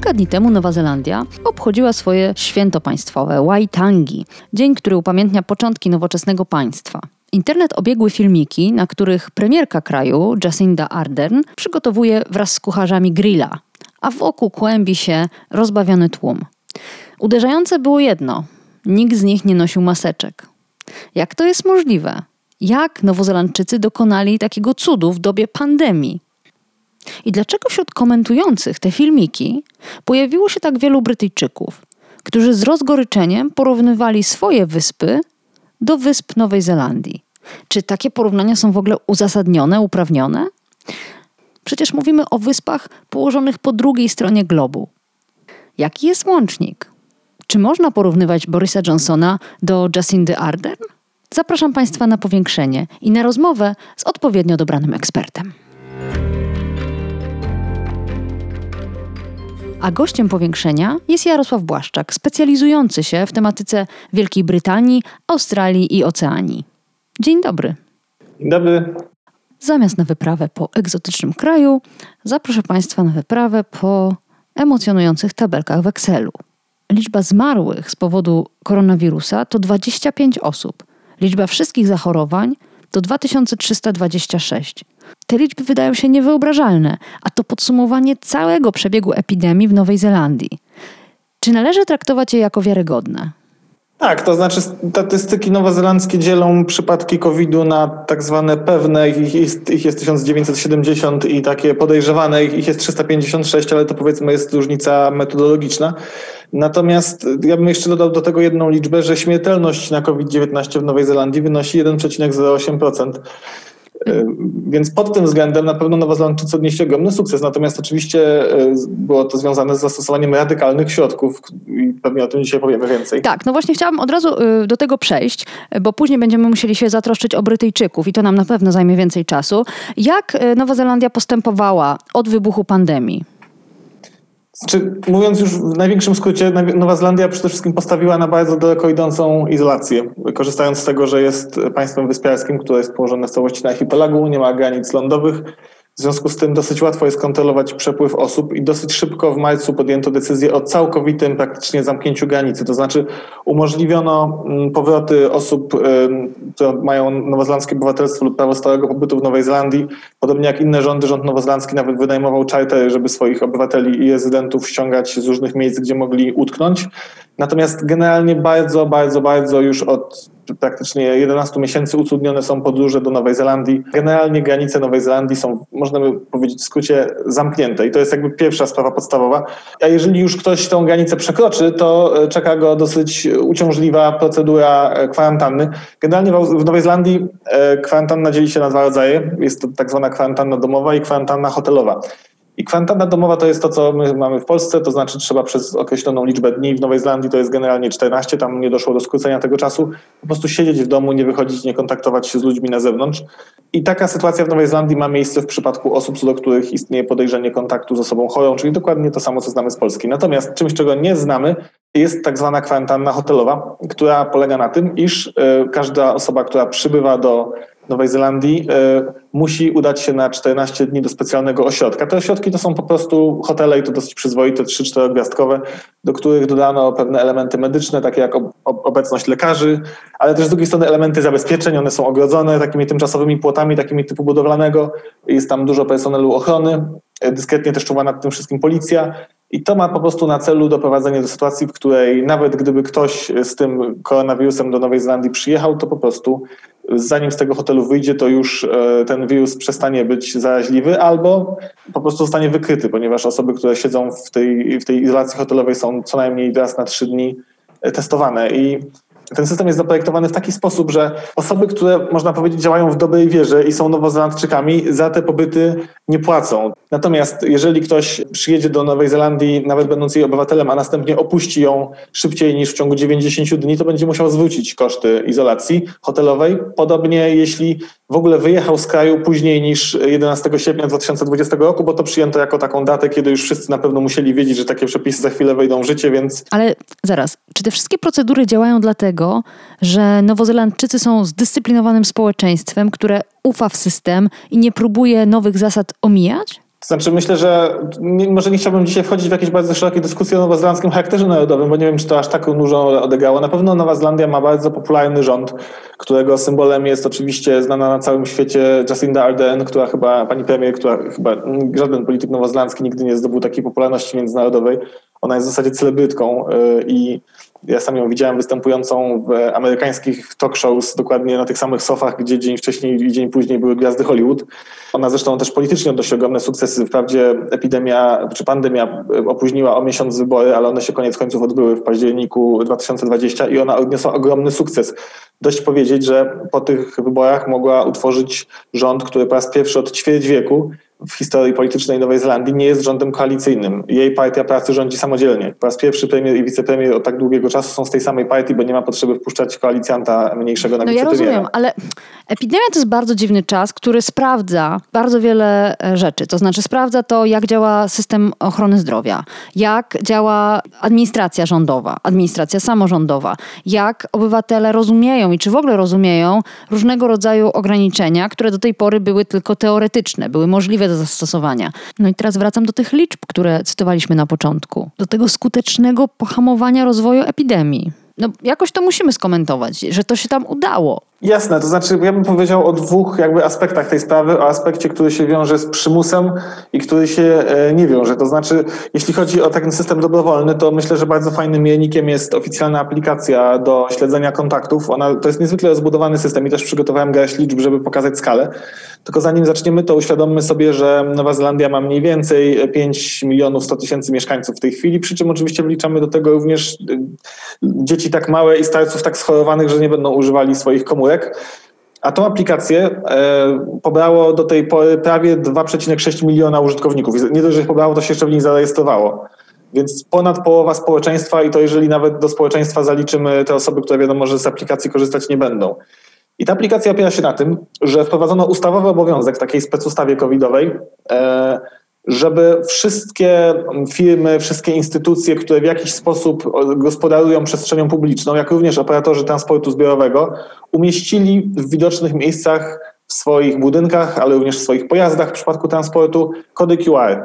Kilka dni temu Nowa Zelandia obchodziła swoje święto państwowe Waitangi, dzień, który upamiętnia początki nowoczesnego państwa. Internet obiegły filmiki, na których premierka kraju, Jacinda Ardern, przygotowuje wraz z kucharzami grilla, a wokół kłębi się rozbawiony tłum. Uderzające było jedno: nikt z nich nie nosił maseczek. Jak to jest możliwe? Jak Nowozelandczycy dokonali takiego cudu w dobie pandemii? I dlaczego wśród komentujących te filmiki pojawiło się tak wielu Brytyjczyków, którzy z rozgoryczeniem porównywali swoje wyspy do wysp Nowej Zelandii? Czy takie porównania są w ogóle uzasadnione, uprawnione? Przecież mówimy o wyspach położonych po drugiej stronie globu. Jaki jest łącznik? Czy można porównywać Borisa Johnsona do Jacindy Ardern? Zapraszam Państwa na powiększenie i na rozmowę z odpowiednio dobranym ekspertem. A gościem powiększenia jest Jarosław Błaszczak, specjalizujący się w tematyce Wielkiej Brytanii, Australii i Oceanii. Dzień dobry. Dzień dobry. Zamiast na wyprawę po egzotycznym kraju, zaproszę Państwa na wyprawę po emocjonujących tabelkach w Excelu. Liczba zmarłych z powodu koronawirusa to 25 osób. Liczba wszystkich zachorowań to 2326. Te liczby wydają się niewyobrażalne, a to podsumowanie całego przebiegu epidemii w Nowej Zelandii. Czy należy traktować je jako wiarygodne? Tak, to znaczy statystyki nowozelandzkie dzielą przypadki COVID-u na tak zwane pewne, ich jest, ich jest 1970 i takie podejrzewane, ich jest 356, ale to powiedzmy jest różnica metodologiczna. Natomiast ja bym jeszcze dodał do tego jedną liczbę, że śmiertelność na COVID-19 w Nowej Zelandii wynosi 1,08%. Więc pod tym względem na pewno Nowozelandczycy odnieśli ogromny sukces, natomiast oczywiście e, było to związane z zastosowaniem radykalnych środków i pewnie o tym dzisiaj powiemy więcej. Tak, no właśnie chciałam od razu y, do tego przejść, bo później będziemy musieli się zatroszczyć o Brytyjczyków i to nam na pewno zajmie więcej czasu. Jak y, Nowa Zelandia postępowała od wybuchu pandemii? Znaczy, mówiąc już w największym skrócie, Nowa Zelandia przede wszystkim postawiła na bardzo daleko idącą izolację, korzystając z tego, że jest państwem wyspiarskim, które jest położone w całości na archipelagu, nie ma granic lądowych, w związku z tym dosyć łatwo jest kontrolować przepływ osób i dosyć szybko w marcu podjęto decyzję o całkowitym praktycznie zamknięciu granicy. To znaczy umożliwiono mm, powroty osób, które mają nowozelandzkie obywatelstwo lub prawo stałego pobytu w Nowej Zelandii. Podobnie jak inne rządy, rząd nowozelandzki nawet wynajmował czartery, żeby swoich obywateli i rezydentów ściągać z różnych miejsc, gdzie mogli utknąć. Natomiast generalnie bardzo, bardzo, bardzo już od praktycznie 11 miesięcy utrudnione są podróże do Nowej Zelandii. Generalnie granice Nowej Zelandii są, można by powiedzieć w skrócie, zamknięte i to jest jakby pierwsza sprawa podstawowa. A jeżeli już ktoś tą granicę przekroczy, to e, czeka go dosyć uciążliwa procedura e, kwarantanny. Generalnie w Nowej Zelandii e, kwarantanna dzieli się na dwa rodzaje. Jest to tak zwana kwarantanna domowa i kwarantanna hotelowa. I kwarantanna domowa to jest to, co my mamy w Polsce, to znaczy trzeba przez określoną liczbę dni, w Nowej Zelandii to jest generalnie 14, tam nie doszło do skrócenia tego czasu, po prostu siedzieć w domu, nie wychodzić, nie kontaktować się z ludźmi na zewnątrz. I taka sytuacja w Nowej Zelandii ma miejsce w przypadku osób, co do których istnieje podejrzenie kontaktu z osobą chorą, czyli dokładnie to samo, co znamy z Polski. Natomiast czymś, czego nie znamy, jest tak zwana kwarantanna hotelowa, która polega na tym, iż y, każda osoba, która przybywa do Nowej Zelandii e, musi udać się na 14 dni do specjalnego ośrodka. Te ośrodki to są po prostu hotele i to dosyć przyzwoite, 3-4 gwiazdkowe, do których dodano pewne elementy medyczne, takie jak obecność lekarzy, ale też z drugiej strony elementy zabezpieczeń. One są ogrodzone takimi tymczasowymi płotami, takimi typu budowlanego. Jest tam dużo personelu ochrony. Dyskretnie też czuwa nad tym wszystkim policja. I to ma po prostu na celu doprowadzenie do sytuacji, w której nawet gdyby ktoś z tym koronawirusem do Nowej Zelandii przyjechał, to po prostu zanim z tego hotelu wyjdzie, to już e, ten wirus przestanie być zaraźliwy albo po prostu zostanie wykryty, ponieważ osoby, które siedzą w tej, w tej izolacji hotelowej są co najmniej raz na trzy dni e, testowane. I ten system jest zaprojektowany w taki sposób, że osoby, które można powiedzieć działają w dobrej wierze i są nowozelandczykami, za te pobyty nie płacą. Natomiast jeżeli ktoś przyjedzie do Nowej Zelandii, nawet będąc jej obywatelem, a następnie opuści ją szybciej niż w ciągu 90 dni, to będzie musiał zwrócić koszty izolacji hotelowej. Podobnie jeśli w ogóle wyjechał z kraju później niż 11 sierpnia 2020 roku, bo to przyjęto jako taką datę, kiedy już wszyscy na pewno musieli wiedzieć, że takie przepisy za chwilę wejdą w życie, więc... Ale zaraz, czy te wszystkie procedury działają dlatego, że Nowozelandczycy są zdyscyplinowanym społeczeństwem, które ufa w system i nie próbuje nowych zasad omijać? To znaczy myślę, że nie, może nie chciałbym dzisiaj wchodzić w jakieś bardzo szerokie dyskusje o nowozelandzkim charakterze narodowym, bo nie wiem, czy to aż taką dużą odegrało. Na pewno Nowa Zelandia ma bardzo popularny rząd, którego symbolem jest oczywiście znana na całym świecie Jacinda Ardern, która chyba, pani premier, która chyba żaden polityk nowozelandzki nigdy nie zdobył takiej popularności międzynarodowej. Ona jest w zasadzie celebrytką y, i ja sam ją widziałem występującą w amerykańskich talk shows, dokładnie na tych samych sofach, gdzie dzień wcześniej i dzień później były gwiazdy Hollywood. Ona zresztą też politycznie odnosi ogromne sukcesy. Wprawdzie epidemia czy pandemia opóźniła o miesiąc wybory, ale one się koniec końców odbyły w październiku 2020 i ona odniosła ogromny sukces. Dość powiedzieć, że po tych wyborach mogła utworzyć rząd, który po raz pierwszy od ćwierć wieku w historii politycznej Nowej Zelandii nie jest rządem koalicyjnym. Jej partia pracy rządzi samodzielnie. Po raz pierwszy premier i wicepremier od tak długiego czasu są z tej samej partii, bo nie ma potrzeby wpuszczać koalicjanta mniejszego na No ja rozumiem, ale epidemia to jest bardzo dziwny czas, który sprawdza bardzo wiele e, rzeczy. To znaczy sprawdza to, jak działa system ochrony zdrowia, jak działa administracja rządowa, administracja samorządowa, jak obywatele rozumieją i czy w ogóle rozumieją różnego rodzaju ograniczenia, które do tej pory były tylko teoretyczne, były możliwe do zastosowania. No i teraz wracam do tych liczb, które cytowaliśmy na początku. Do tego skutecznego pohamowania rozwoju epidemii. No, jakoś to musimy skomentować, że to się tam udało. Jasne, to znaczy ja bym powiedział o dwóch jakby aspektach tej sprawy, o aspekcie, który się wiąże z przymusem i który się e, nie wiąże. To znaczy, jeśli chodzi o taki system dobrowolny, to myślę, że bardzo fajnym miernikiem jest oficjalna aplikacja do śledzenia kontaktów. Ona, to jest niezwykle rozbudowany system i też przygotowałem garść liczb, żeby pokazać skalę. Tylko zanim zaczniemy, to uświadommy sobie, że Nowa Zelandia ma mniej więcej 5 milionów 100 tysięcy mieszkańców w tej chwili, przy czym oczywiście wliczamy do tego również e, tak małe i starców tak schorowanych, że nie będą używali swoich komórek a tą aplikację e, pobrało do tej pory prawie 2,6 miliona użytkowników. Nie dość, że pobrało, to się jeszcze w niej zarejestrowało. Więc ponad połowa społeczeństwa i to jeżeli nawet do społeczeństwa zaliczymy te osoby, które wiadomo, że z aplikacji korzystać nie będą. I ta aplikacja opiera się na tym, że wprowadzono ustawowy obowiązek w takiej specustawie covidowej, e, żeby wszystkie firmy, wszystkie instytucje, które w jakiś sposób gospodarują przestrzenią publiczną, jak również operatorzy transportu zbiorowego, umieścili w widocznych miejscach w swoich budynkach, ale również w swoich pojazdach w przypadku transportu kody QR.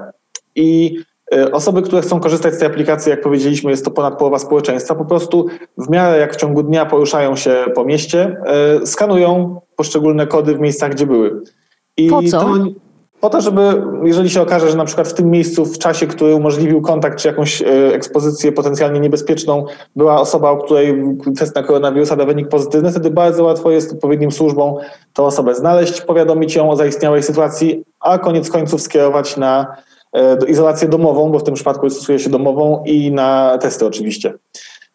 I e, Osoby, które chcą korzystać z tej aplikacji, jak powiedzieliśmy, jest to ponad połowa społeczeństwa, po prostu w miarę jak w ciągu dnia poruszają się po mieście, e, skanują poszczególne kody w miejscach, gdzie były. I po co? To, po to, żeby jeżeli się okaże, że na przykład w tym miejscu, w czasie, który umożliwił kontakt czy jakąś e, ekspozycję potencjalnie niebezpieczną, była osoba, u której test na koronawirusa da wynik pozytywny, wtedy bardzo łatwo jest odpowiednim służbom tę osobę znaleźć, powiadomić ją o zaistniałej sytuacji, a koniec końców skierować na e, izolację domową, bo w tym przypadku stosuje się domową i na testy oczywiście.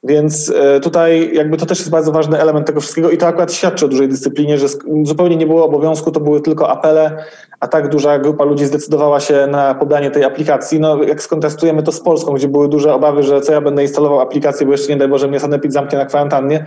Więc e, tutaj jakby to też jest bardzo ważny element tego wszystkiego i to akurat świadczy o dużej dyscyplinie, że zupełnie nie było obowiązku, to były tylko apele, a tak duża grupa ludzi zdecydowała się na podanie tej aplikacji. No jak skontrastujemy to z Polską, gdzie były duże obawy, że co ja będę instalował aplikację, bo jeszcze nie daj Boże mnie Sanepid zamknie na kwarantannie,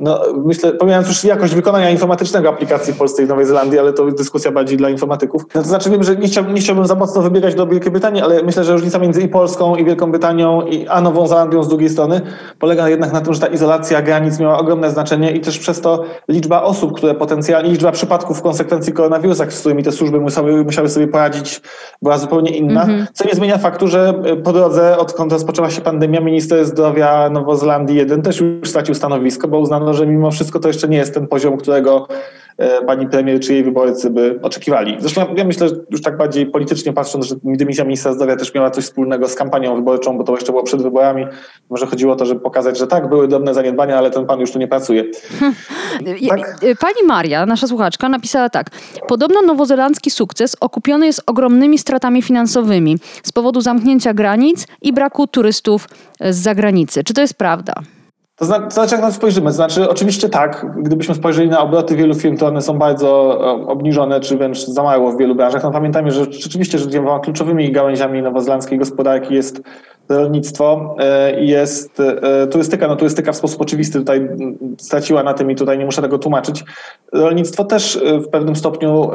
no, myślę, pomijając już jakość wykonania informatycznego aplikacji w Polsce i Nowej Zelandii, ale to dyskusja bardziej dla informatyków. No, to znaczy wiem, że nie chciałbym, nie chciałbym za mocno wybiegać do Wielkiej Brytanii, ale myślę, że różnica między i Polską, i Wielką Brytanią, i, a Nową Zelandią z drugiej strony polega jednak na tym, że ta izolacja granic miała ogromne znaczenie i też przez to liczba osób, które potencjalnie, liczba przypadków w konsekwencji koronawirusa, z którymi te służby musiały, musiały sobie poradzić, była zupełnie inna, mm -hmm. co nie zmienia faktu, że po drodze, odkąd rozpoczęła się pandemia, minister zdrowia Nowozelandii 1 też już stracił stanowisko, bo uznano, że mimo wszystko to jeszcze nie jest ten poziom, którego e, pani premier czy jej wyborcy by oczekiwali. Zresztą ja myślę, że już tak bardziej politycznie patrząc, że dymisja ministra zdrowia też miała coś wspólnego z kampanią wyborczą, bo to jeszcze było przed wyborami. Może chodziło o to, żeby pokazać, że tak, były drobne zaniedbania, ale ten pan już tu nie pracuje. Tak? Pani Maria, nasza słuchaczka, napisała tak. Podobno nowozelandzki sukces okupiony jest ogromnymi stratami finansowymi z powodu zamknięcia granic i braku turystów z zagranicy. Czy to jest prawda? To znaczy, jak na to spojrzymy. Znaczy, oczywiście tak, gdybyśmy spojrzeli na obroty wielu firm, to one są bardzo e, obniżone, czy wręcz za mało w wielu branżach. No pamiętajmy, że rzeczywiście, że dwiema kluczowymi gałęziami nowozelandzkiej gospodarki jest rolnictwo e, i jest e, turystyka. No turystyka w sposób oczywisty tutaj straciła na tym i tutaj nie muszę tego tłumaczyć. Rolnictwo też w pewnym stopniu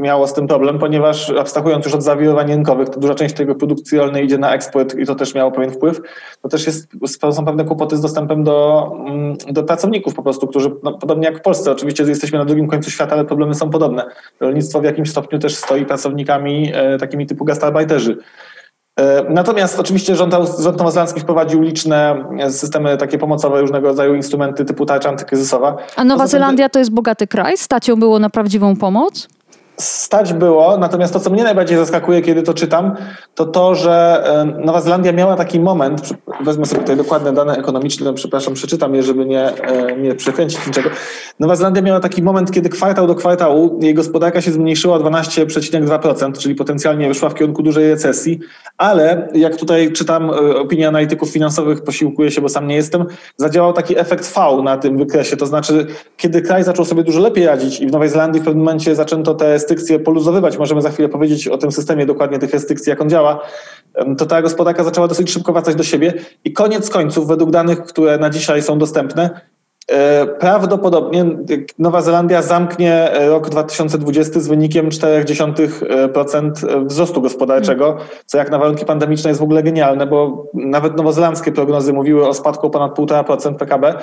miało z tym problem, ponieważ abstrahując już od zawirowań rynkowych, to duża część tego produkcji rolnej idzie na eksport i to też miało pewien wpływ. To też jest, są pewne kłopoty z dostępem do, mm, do pracowników po prostu, którzy, no, podobnie jak w Polsce, oczywiście jesteśmy na drugim końcu świata, ale problemy są podobne. Rolnictwo w jakimś stopniu też stoi pracownikami e, takimi typu gastarbeiterzy. E, natomiast oczywiście rząd, rząd nowozelandzki wprowadził liczne systemy takie pomocowe, różnego rodzaju instrumenty typu tarcza antykryzysowa. A Nowa Zelandia to jest bogaty kraj? Stać było na prawdziwą pomoc? Stać było, natomiast to, co mnie najbardziej zaskakuje, kiedy to czytam, to to, że Nowa Zelandia miała taki moment, wezmę sobie tutaj dokładne dane ekonomiczne, no, przepraszam, przeczytam je, żeby nie, e, nie przekręcić niczego. Nowa Zelandia miała taki moment, kiedy kwartał do kwartału jej gospodarka się zmniejszyła o 12,2%, czyli potencjalnie wyszła w kierunku dużej recesji, ale jak tutaj czytam, e, opinia analityków finansowych posiłkuje się, bo sam nie jestem, zadziałał taki efekt V na tym wykresie, to znaczy, kiedy kraj zaczął sobie dużo lepiej radzić i w Nowej Zelandii w pewnym momencie zaczęto te restrykcje poluzowywać, możemy za chwilę powiedzieć o tym systemie dokładnie tych restrykcji, jak on działa, to ta gospodarka zaczęła dosyć szybko wracać do siebie i koniec końców, według danych, które na dzisiaj są dostępne, e, Prawdopodobnie Nowa Zelandia zamknie rok 2020 z wynikiem 0,4% wzrostu gospodarczego, co jak na warunki pandemiczne jest w ogóle genialne, bo nawet nowozelandzkie prognozy mówiły o spadku ponad 1,5% PKB,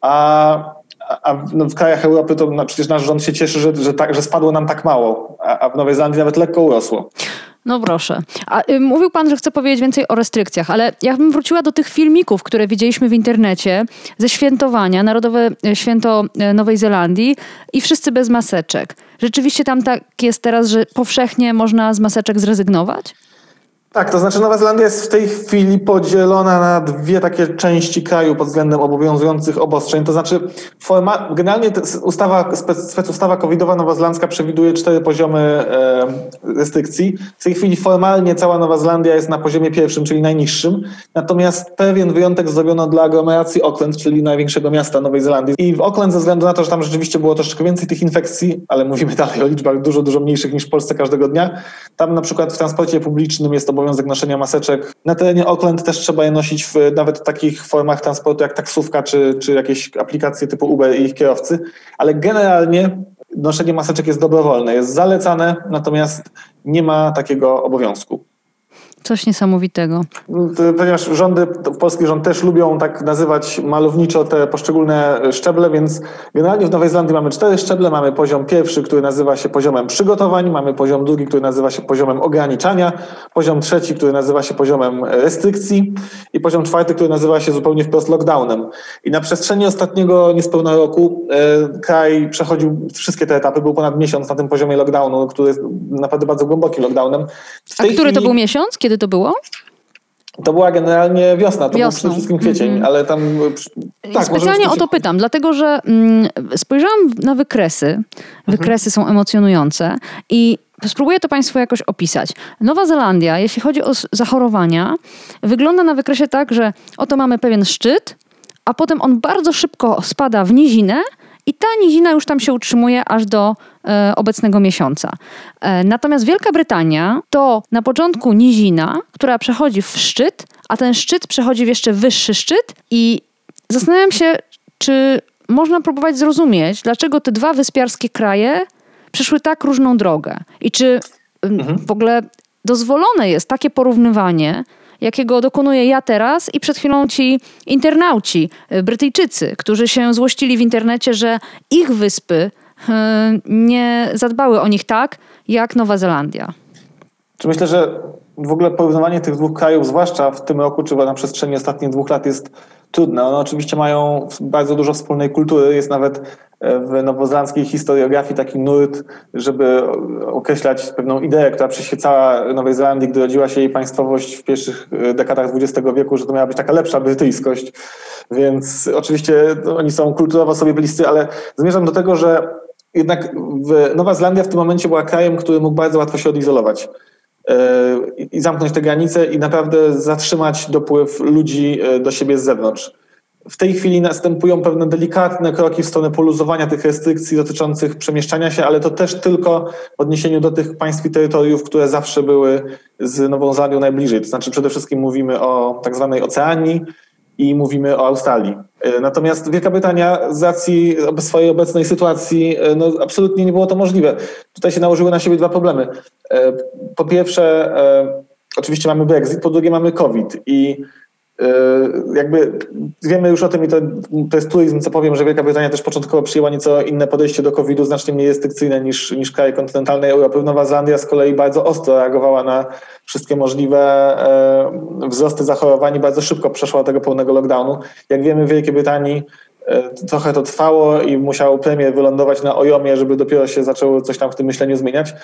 a a w, no, w, krajach Europy to no, przecież nasz rząd się cieszy, że, że, tak, że spadło nam tak mało, a, a w Nowej Zelandii nawet lekko urosło. No proszę. A, y, mówił pan, że chce powiedzieć więcej o restrykcjach, ale ja bym wróciła do tych filmików, które widzieliśmy w internecie ze świętowania, Narodowe y, Święto y, Nowej Zelandii i wszyscy bez maseczek. Rzeczywiście tam tak jest teraz, że powszechnie można z maseczek zrezygnować? Tak, to znaczy Nowa Zelandia jest w tej chwili podzielona na dwie takie części kraju pod względem obowiązujących obostrzeń. To znaczy forma, generalnie ustawa, specustawa covidowa nowozelandzka przewiduje cztery poziomy e, restrykcji. W tej chwili formalnie cała Nowa Zelandia jest na poziomie pierwszym, czyli najniższym. Natomiast pewien wyjątek zrobiono dla aglomeracji Auckland, czyli największego miasta Nowej Zelandii. I w Auckland ze względu na to, że tam rzeczywiście było troszeczkę więcej tych infekcji, ale mówimy dalej o liczbach dużo, dużo mniejszych niż w Polsce każdego dnia. Tam na przykład w transporcie publicznym jest obowiązek noszenia maseczek. Na terenie Auckland też trzeba je nosić w nawet takich formach transportu jak taksówka czy, czy jakieś aplikacje typu Uber i ich kierowcy, ale generalnie noszenie maseczek jest dobrowolne, jest zalecane, natomiast nie ma takiego obowiązku. Coś niesamowitego. Ponieważ rządy, polski rząd też lubią tak nazywać malowniczo te poszczególne szczeble, więc generalnie w Nowej Zelandii mamy cztery szczeble. Mamy poziom pierwszy, który nazywa się poziomem przygotowań, mamy poziom drugi, który nazywa się poziomem ograniczania, poziom trzeci, który nazywa się poziomem restrykcji i poziom czwarty, który nazywa się zupełnie wprost lockdownem. I na przestrzeni ostatniego niespełna roku e, kraj przechodził wszystkie te etapy, był ponad miesiąc na tym poziomie lockdownu, który jest naprawdę bardzo głębokim lockdownem. A który chwili... to był miesiąc? Kiedy to było? To była generalnie wiosna, to Wiosną. był przede wszystkim kwiecień, mm -hmm. ale tam... Tak, Specjalnie o to pytam, dlatego że mm, spojrzałam na wykresy. Wykresy mhm. są emocjonujące i Spróbuję to Państwu jakoś opisać. Nowa Zelandia, jeśli chodzi o zachorowania, wygląda na wykresie tak, że oto mamy pewien szczyt, a potem on bardzo szybko spada w nizinę i ta nizina już tam się utrzymuje aż do e, obecnego miesiąca. E, natomiast Wielka Brytania to na początku nizina, która przechodzi w szczyt, a ten szczyt przechodzi w jeszcze wyższy szczyt i zastanawiam się, czy można próbować zrozumieć, dlaczego te dwa wyspiarskie kraje przeszły tak różną drogę i czy mhm. w ogóle dozwolone jest takie porównywanie jakiego dokonuję ja teraz i przed chwilą ci internauci, y, Brytyjczycy, którzy się złościli w internecie, że ich wyspy y, nie zadbały o nich tak, jak Nowa Zelandia. Czy myślę, że w ogóle porównywanie tych dwóch krajów, zwłaszcza w tym roku, czy na przestrzeni ostatnich dwóch lat jest trudne. One oczywiście mają bardzo dużo wspólnej kultury. Jest nawet e, w nowozelandzkiej historiografii taki nurt, żeby określać pewną ideę, która przyświecała Nowej Zelandii, gdy rodziła się jej państwowość w pierwszych e, dekadach XX wieku, że to miała być taka lepsza brytyjskość. Więc oczywiście no, oni są kulturowo sobie bliscy, ale zmierzam do tego, że jednak Nowa Zelandia w tym momencie była krajem, który mógł bardzo łatwo się odizolować i zamknąć te granice i naprawdę zatrzymać dopływ ludzi e, do siebie z zewnątrz. w tej chwili następują pewne delikatne kroki w stronę poluzowania tych restrykcji dotyczących przemieszczania się, ale to też tylko w odniesieniu do tych państw i terytoriów, które zawsze były z Nową Zelandią najbliżej. To znaczy przede wszystkim mówimy o tak zwanej Oceanii i mówimy o Australii. E, natomiast Wielka Brytania z racji swojej obecnej sytuacji e, no, absolutnie nie było to możliwe. Tutaj się nałożyły na siebie dwa problemy. E, po pierwsze, oczywiście mamy Brexit, po drugie mamy COVID i jakby wiemy już o tym i to, to jest turizm, co powiem, że Wielka Brytania też początkowo przyjęła nieco inne podejście do COVID-u, znacznie mniej restrykcyjne niż, niż kraje kontynentalnej Europy. Nowa Zelandia z kolei bardzo ostro reagowała na wszystkie możliwe e, wzrosty zachorowań i bardzo szybko przeszła tego pełnego lockdownu. Jak wiemy w Wielkiej Brytanii e, trochę to trwało i musiał premier wylądować na ojomie, żeby dopiero się zaczęło coś tam w tym myśleniu zmieniać.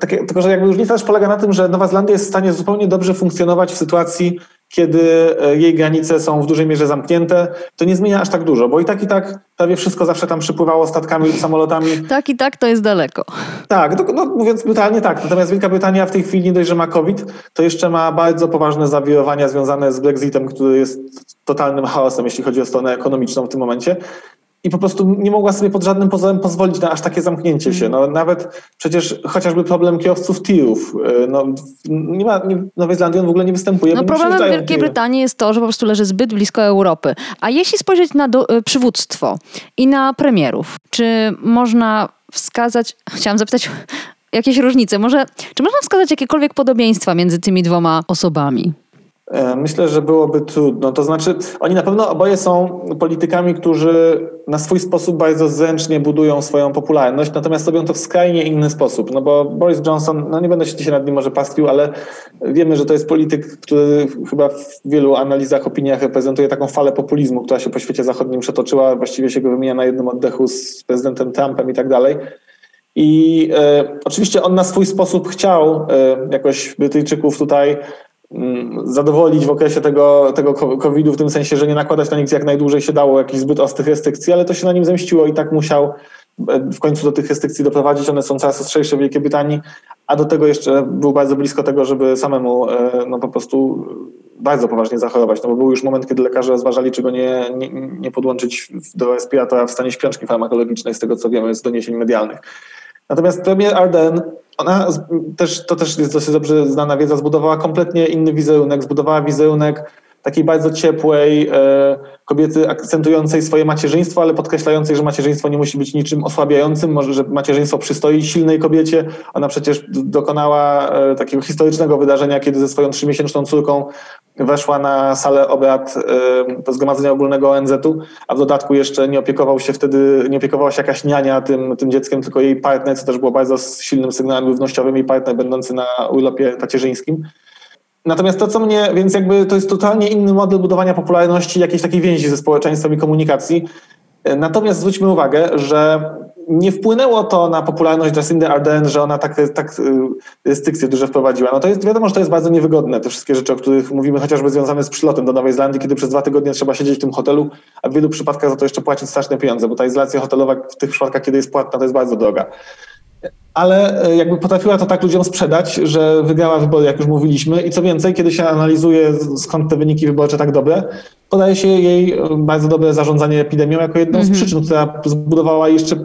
Takie, tylko, że jakby różnica też polega na tym, że Nowa Zelandia jest w stanie zupełnie dobrze funkcjonować w sytuacji, kiedy e, jej granice są w dużej mierze zamknięte, to nie zmienia aż tak dużo, bo i tak i tak prawie wszystko zawsze tam przypływało statkami lub samolotami. Tak i tak to jest daleko. Tak, no, no, mówiąc brutalnie tak. Natomiast Wielka Brytania w tej chwili nie dość, że ma COVID, to jeszcze ma bardzo poważne zawirowania związane z Brexitem, który jest totalnym chaosem, jeśli chodzi o stronę ekonomiczną w tym momencie i po prostu nie mogła sobie pod żadnym pozorem pozwolić na aż takie zamknięcie się. No, nawet przecież chociażby problem kierowców tirów. Y, no, nie ma, nie, Nowej Zelandii on w ogóle nie występuje. No problemem Wielkiej tiry. Brytanii jest to, że po prostu leży zbyt blisko Europy. A jeśli spojrzeć na do, y, przywództwo i na premierów, czy można wskazać, chciałam zapytać jakieś różnice, może, czy można wskazać jakiekolwiek podobieństwa między tymi dwoma osobami? E, myślę, że byłoby trudno. To znaczy, oni na pewno oboje są politykami, którzy na swój sposób bardzo zręcznie budują swoją popularność, natomiast robią to w skrajnie inny sposób. No bo Boris Johnson, no nie będę się dzisiaj nad nim może pastwił, ale wiemy, że to jest polityk, który chyba w wielu analizach, opiniach reprezentuje taką falę populizmu, która się po świecie zachodnim przetoczyła, właściwie się go wymienia na jednym oddechu z prezydentem Trumpem i tak dalej. I e, oczywiście on na swój sposób chciał e, jakoś Brytyjczyków tutaj zadowolić w okresie tego, tego COVID-u, w tym sensie, że nie nakładać na nich jak najdłużej się dało jakichś zbyt ostrych restrykcji, ale to się na nim zemściło i tak musiał e, w końcu do tych restrykcji doprowadzić. One są coraz ostrzejsze w Wielkiej Brytanii, a do tego jeszcze był bardzo blisko tego, żeby samemu e, no, po prostu bardzo poważnie zachorować, no bo był już moment, kiedy lekarze rozważali, czy go nie, nie, nie podłączyć do respiratora w stanie śpiączki farmakologicznej, z tego co wiemy z doniesień medialnych. Natomiast premier Arden ona też, to też jest dosyć dobrze znana wiedza, zbudowała kompletnie inny wizerunek, zbudowała wizerunek takiej bardzo ciepłej e, kobiety akcentującej swoje macierzyństwo, ale podkreślającej, że macierzyństwo nie musi być niczym osłabiającym, może, że macierzyństwo przystoi silnej kobiecie. Ona przecież dokonała e, takiego historycznego wydarzenia, kiedy ze swoją trzymiesięczną córką weszła na salę obrad e, Zgromadzenia Ogólnego ONZ-u, a w dodatku jeszcze nie opiekował się wtedy, nie opiekowała się jakaś niania tym, tym dzieckiem, tylko jej partner, co też było bardzo silnym sygnałem równościowym, jej partner będący na urlopie tacierzyńskim. Natomiast to, co mnie, więc jakby to jest totalnie inny model budowania popularności, jakiejś takiej więzi ze społeczeństwem i komunikacji. Natomiast zwróćmy uwagę, że nie wpłynęło to na popularność Jacindy Ardern, że ona tak, tak y, restrykcje duże wprowadziła. No to jest wiadomo, że to jest bardzo niewygodne, te wszystkie rzeczy, o których mówimy, chociażby związane z przylotem do Nowej Zelandii, kiedy przez dwa tygodnie trzeba siedzieć w tym hotelu, a w wielu przypadkach za to jeszcze płacić straszne pieniądze, bo ta izolacja hotelowa w tych przypadkach, kiedy jest płatna, to jest bardzo droga ale e, jakby potrafiła to tak ludziom sprzedać, że wygrała wybory, jak już mówiliśmy. I co więcej, kiedy się analizuje, skąd te wyniki wyborcze tak dobre, podaje się jej e, bardzo dobre zarządzanie epidemią jako jedną z mhm. przyczyn, która zbudowała jeszcze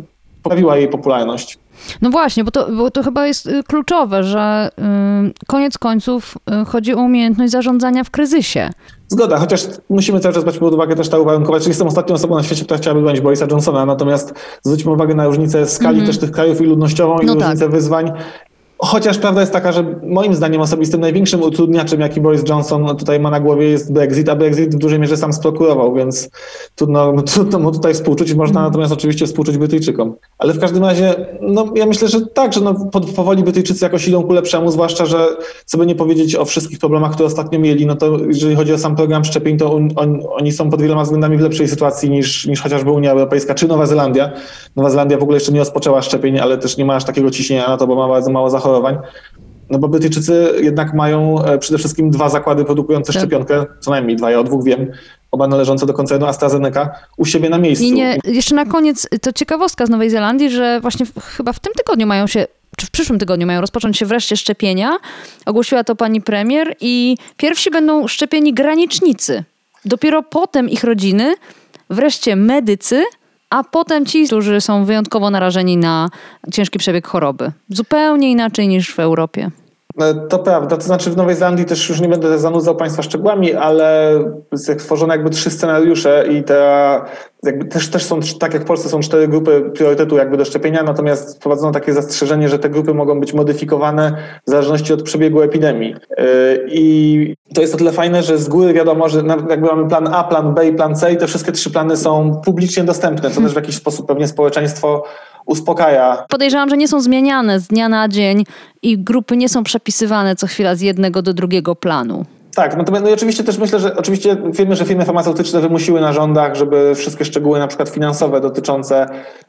poprawiła jej popularność. No właśnie, bo to, bo to chyba jest y, kluczowe, że y, koniec końców y, chodzi o umiejętność zarządzania w kryzysie. Zgoda, chociaż musimy cały czas brać pod uwagę też ta uwarunkować. Jestem ostatnią osobą na świecie, która chciałaby bronić Borisa Johnsona, natomiast zwróćmy uwagę na różnicę skali mm -hmm. też tych krajów i ludnościową i no różnicę tak. wyzwań. Chociaż prawda jest taka, że moim zdaniem osobistym największym utrudniaczem, jaki Boris Johnson tutaj ma na głowie jest Brexit, a Brexit w dużej mierze sam sprokurował, więc trudno, trudno mu tutaj współczuć. Można natomiast oczywiście współczuć Brytyjczykom. Ale w każdym razie, no ja myślę, że tak, że no, powoli Brytyjczycy jakoś idą ku lepszemu, zwłaszcza, że co by nie powiedzieć o wszystkich problemach, które ostatnio mieli, no to jeżeli chodzi o sam program szczepień, to on, on, oni są pod wieloma względami w lepszej sytuacji niż, niż chociażby Unia Europejska czy Nowa Zelandia. Nowa Zelandia w ogóle jeszcze nie rozpoczęła szczepień, ale też nie ma aż takiego ciśnienia na to, bo ma bardzo mało zachorowań zachorowań. No bo Brytyjczycy jednak mają e, przede wszystkim dwa zakłady produkujące tak. szczepionkę, co najmniej dwa, ja o dwóch wiem, oba należące do koncernu AstraZeneca, u siebie na miejscu. I nie, jeszcze na koniec, to ciekawostka z Nowej Zelandii, że właśnie w, chyba w tym tygodniu mają się czy w przyszłym tygodniu mają rozpocząć się wreszcie szczepienia. Ogłosiła to pani premier i pierwsi będą szczepieni granicznicy. Dopiero potem ich rodziny, wreszcie medycy, a potem ci, którzy są wyjątkowo narażeni na ciężki przebieg choroby. Zupełnie inaczej niż w Europie. E, to prawda, to znaczy w Nowej Zelandii też już nie będę zanudzał Państwa szczegółami, ale stworzono jakby trzy scenariusze i te jakby też, też są, tak jak w Polsce są cztery grupy priorytetu jakby do szczepienia, natomiast wprowadzono takie zastrzeżenie, że te grupy mogą być modyfikowane w zależności od przebiegu epidemii. E, I to jest o tyle fajne, że z góry wiadomo, że jakby mamy plan A, plan B i plan C i te wszystkie trzy plany są publicznie dostępne, co też w jakiś sposób pewnie społeczeństwo uspokaja. Podejrzewam, że nie są zmieniane z dnia na dzień i grupy nie są przepisywane co chwila z jednego do drugiego planu. Tak, natomiast no i oczywiście też myślę, że oczywiście wiemy, że firmy farmaceutyczne wymusiły na rządach, żeby wszystkie szczegóły na przykład finansowe dotyczące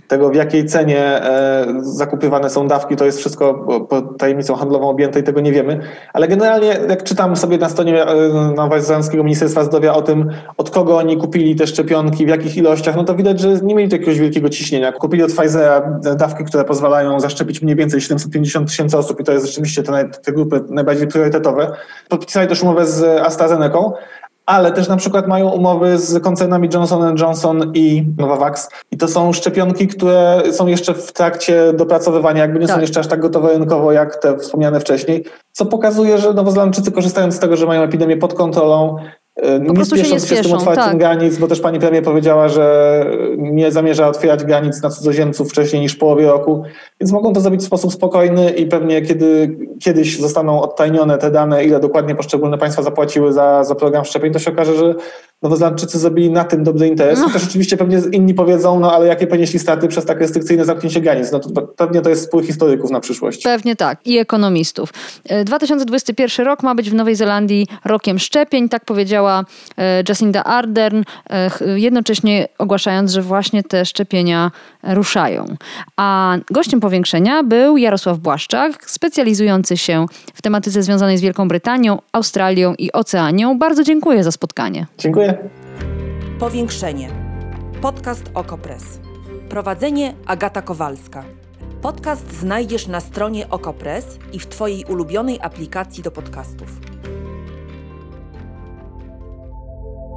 tego, w jakiej cenie e, zakupywane są dawki, to jest wszystko pod tajemnicą handlową objęte i tego nie wiemy. Ale generalnie jak czytam sobie na stronie e, Nowozelandzkiego Ministerstwa Zdrowia o tym, od kogo oni kupili te szczepionki, w jakich ilościach, no to widać, że nie mieli jakiegoś wielkiego ciśnienia. Kupili od Pfizera dawki, które pozwalają zaszczepić mniej więcej 750 tysięcy osób i to jest rzeczywiście te, te grupy najbardziej priorytetowe. Podpisali też umowę z AstraZeneca, ale też na przykład mają umowy z koncernami Johnson Johnson i Novavax. I to są szczepionki, które są jeszcze w trakcie dopracowywania, jakby nie tak. są jeszcze aż tak gotowe rynkowo, jak te wspomniane wcześniej, co pokazuje, że Nowozelandczycy korzystając z tego, że mają epidemię pod kontrolą, po nie spieszą się, z tym otwarciem tak. granic, bo też pani premier powiedziała, że nie zamierza otwierać granic na cudzoziemców wcześniej niż w połowie roku, więc mogą to zrobić w sposób spokojny i pewnie kiedy kiedyś zostaną odtajnione te dane, ile dokładnie poszczególne państwa zapłaciły za, za program szczepień, to się okaże, że Nowozelandczycy zrobili na tym dobry interes. No. Też oczywiście pewnie inni powiedzą, no ale jakie ponieśli straty przez tak restrykcyjne zamknięcie granic. No to pewnie to jest spór historyków na przyszłość. Pewnie tak i ekonomistów. 2021 e, rok ma być w Nowej Zelandii rokiem szczepień, tak powiedziała e, Jacinda Ardern, e, jednocześnie ogłaszając, że właśnie te szczepienia ruszają. A gościem powiększenia był Jarosław Błaszczak, specjalizujący się w tematyce związanej z Wielką Brytanią, Australią i Oceanią. Bardzo dziękuję za spotkanie. Dziękuję. Powiększenie. Podcast Okopres. Prowadzenie Agata Kowalska. Podcast znajdziesz na stronie Okopres i w Twojej ulubionej aplikacji do podcastów.